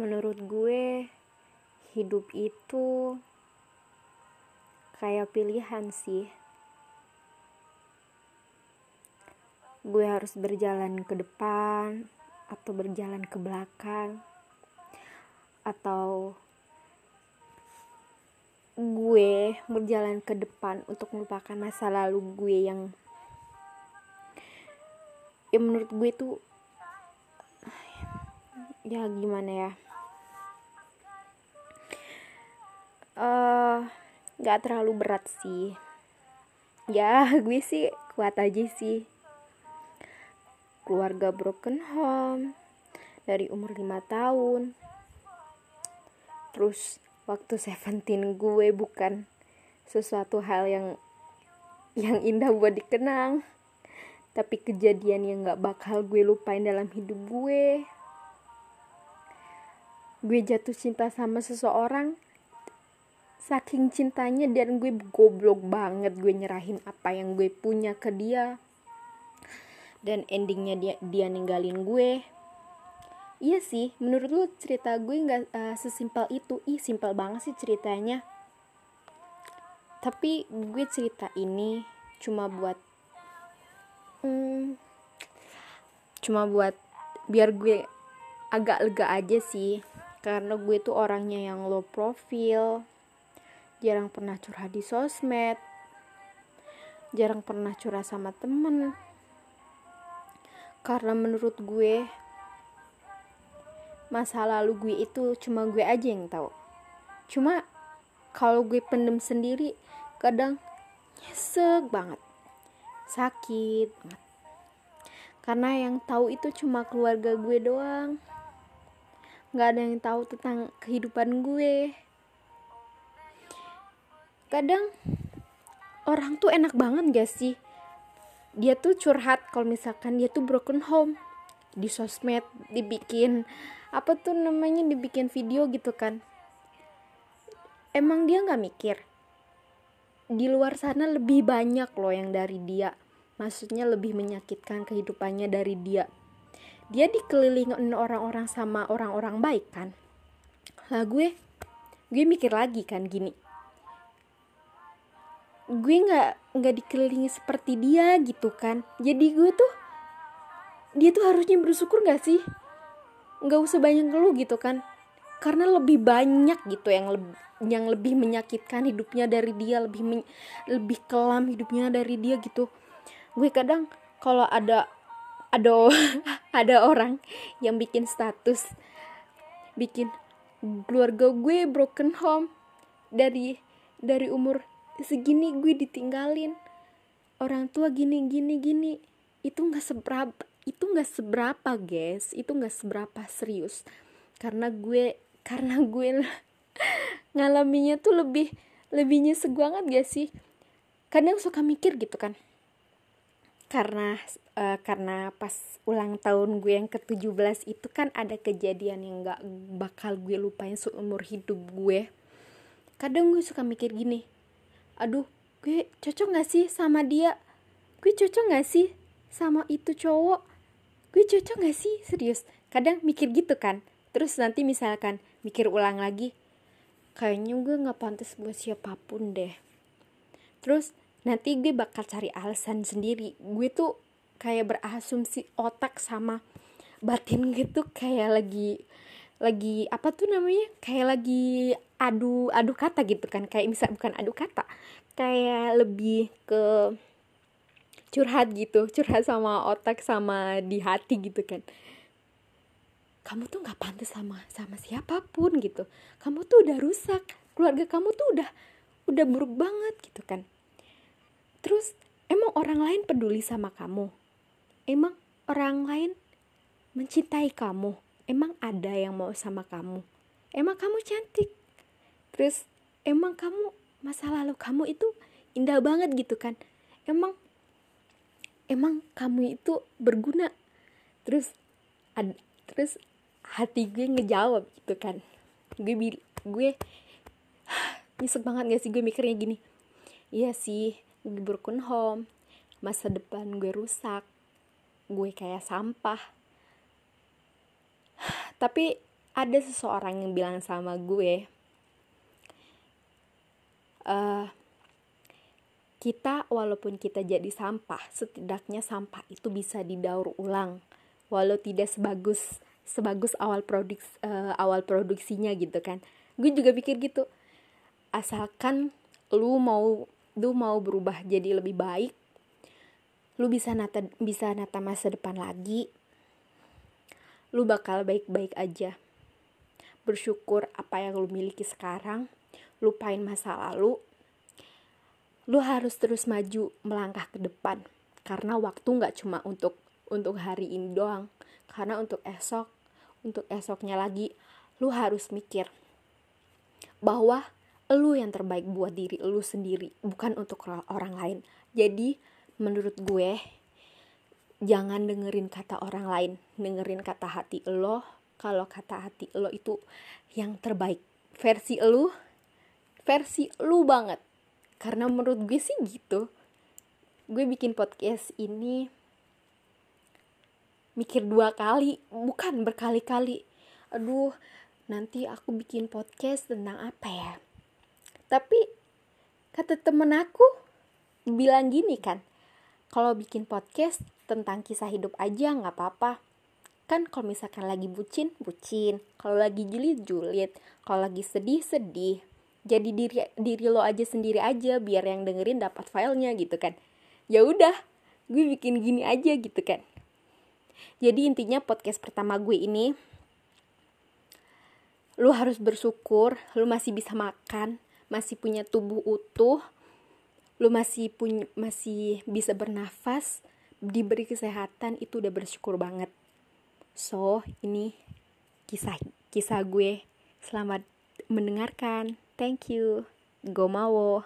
menurut gue hidup itu kayak pilihan sih. Gue harus berjalan ke depan atau berjalan ke belakang atau gue berjalan ke depan untuk melupakan masa lalu gue yang ya menurut gue tuh ya gimana ya uh, nggak terlalu berat sih. Ya gue sih kuat aja sih. Keluarga broken home dari umur 5 tahun. Terus waktu seventeen gue bukan sesuatu hal yang yang indah buat dikenang. Tapi kejadian yang gak bakal gue lupain dalam hidup gue. Gue jatuh cinta sama seseorang saking cintanya dan gue goblok banget gue nyerahin apa yang gue punya ke dia. Dan endingnya dia dia ninggalin gue. Iya sih menurut lu cerita gue nggak uh, sesimpel itu. Ih simpel banget sih ceritanya. Tapi gue cerita ini cuma buat hmm, cuma buat biar gue agak lega aja sih. Karena gue tuh orangnya yang low profile jarang pernah curhat di sosmed. Jarang pernah curhat sama temen. Karena menurut gue masa lalu gue itu cuma gue aja yang tahu. Cuma kalau gue pendem sendiri kadang nyesek banget. Sakit banget. Karena yang tahu itu cuma keluarga gue doang. Nggak ada yang tahu tentang kehidupan gue kadang orang tuh enak banget gak sih? Dia tuh curhat kalau misalkan dia tuh broken home di sosmed dibikin apa tuh namanya dibikin video gitu kan. Emang dia nggak mikir di luar sana lebih banyak loh yang dari dia. Maksudnya lebih menyakitkan kehidupannya dari dia. Dia dikelilingin orang-orang sama orang-orang baik kan? Lah gue gue mikir lagi kan gini gue nggak nggak dikelilingi seperti dia gitu kan. Jadi gue tuh dia tuh harusnya bersyukur nggak sih? Nggak usah banyak ngeluh gitu kan. Karena lebih banyak gitu yang lebih yang lebih menyakitkan hidupnya dari dia lebih men, lebih kelam hidupnya dari dia gitu. Gue kadang kalau ada ada ada orang yang bikin status bikin keluarga gue broken home dari dari umur segini gue ditinggalin. Orang tua gini gini gini. Itu nggak seberapa itu nggak seberapa guys. Itu nggak seberapa serius. Karena gue karena gue ngalaminya tuh lebih lebih nyesek banget gak sih. Kadang suka mikir gitu kan. Karena uh, karena pas ulang tahun gue yang ke-17 itu kan ada kejadian yang gak bakal gue lupain seumur hidup gue. Kadang gue suka mikir gini aduh gue cocok gak sih sama dia? Gue cocok gak sih sama itu cowok? Gue cocok gak sih? Serius kadang mikir gitu kan. Terus nanti misalkan mikir ulang lagi kayaknya gue gak pantas buat siapa pun deh. Terus nanti gue bakal cari alasan sendiri. Gue tuh kayak berasumsi otak sama batin gitu kayak lagi lagi apa tuh namanya? Kayak lagi adu adu kata gitu kan. Kayak misal bukan adu kata. Kayak lebih ke curhat gitu. Curhat sama otak sama di hati gitu kan. Kamu tuh nggak pantas sama sama siapa pun gitu. Kamu tuh udah rusak. Keluarga kamu tuh udah udah buruk banget gitu kan. Terus emang orang lain peduli sama kamu? Emang orang lain mencintai kamu? Emang ada yang mau sama kamu? Emang kamu cantik terus emang kamu masa lalu kamu itu indah banget gitu kan? Emang emang kamu itu berguna? Terus ad, terus hati gue ngejawab gitu kan. Gue bil gue nyesek banget gak sih gue mikirnya gini? Iya sih gue broken home masa depan gue rusak gue kayak sampah. Tapi ada seseorang yang bilang sama gue uh, kita walaupun kita jadi sampah setidaknya sampah itu bisa didaur ulang. Walau tidak sebagus sebagus awal produk uh, awal produksinya gitu kan. Gue juga pikir gitu. Asalkan lu mau lu mau berubah jadi lebih baik lu bisa nata bisa nata masa depan lagi lu bakal baik-baik aja. Bersyukur apa yang lu miliki sekarang lupain masa lalu lu harus terus maju melangkah ke depan. Karena waktu nggak cuma untuk untuk hari ini doang. Karena untuk esok untuk esoknya lagi lu harus mikir bahwa lu yang terbaik buat diri lu sendiri bukan untuk orang lain. Jadi menurut gue jangan dengerin kata orang lain. Dengerin kata hati lo. Kalau kata hati lo itu yang terbaik. Versi lu versi lu banget. Karena menurut gue sih gitu. Gue bikin podcast ini mikir dua kali bukan berkali-kali. Aduh nanti aku bikin podcast tentang apa ya? Tapi kata temen aku bilang gini kan kalau bikin podcast tentang kisah hidup aja nggak apa-apa. Kan kalau misalkan lagi bucin bucin. Kalau lagi julid julid. Kalau lagi sedih sedih jadi diri diri lo aja sendiri aja biar yang dengerin dapat filenya gitu kan. Ya udah gue bikin gini aja gitu kan. Jadi intinya podcast pertama gue ini lu harus bersyukur lu masih bisa makan masih punya tubuh utuh lu masih punya masih bisa bernafas diberi kesehatan itu udah bersyukur banget. So ini kisah kisah gue. Selamat mendengarkan Thank you. Gomawo.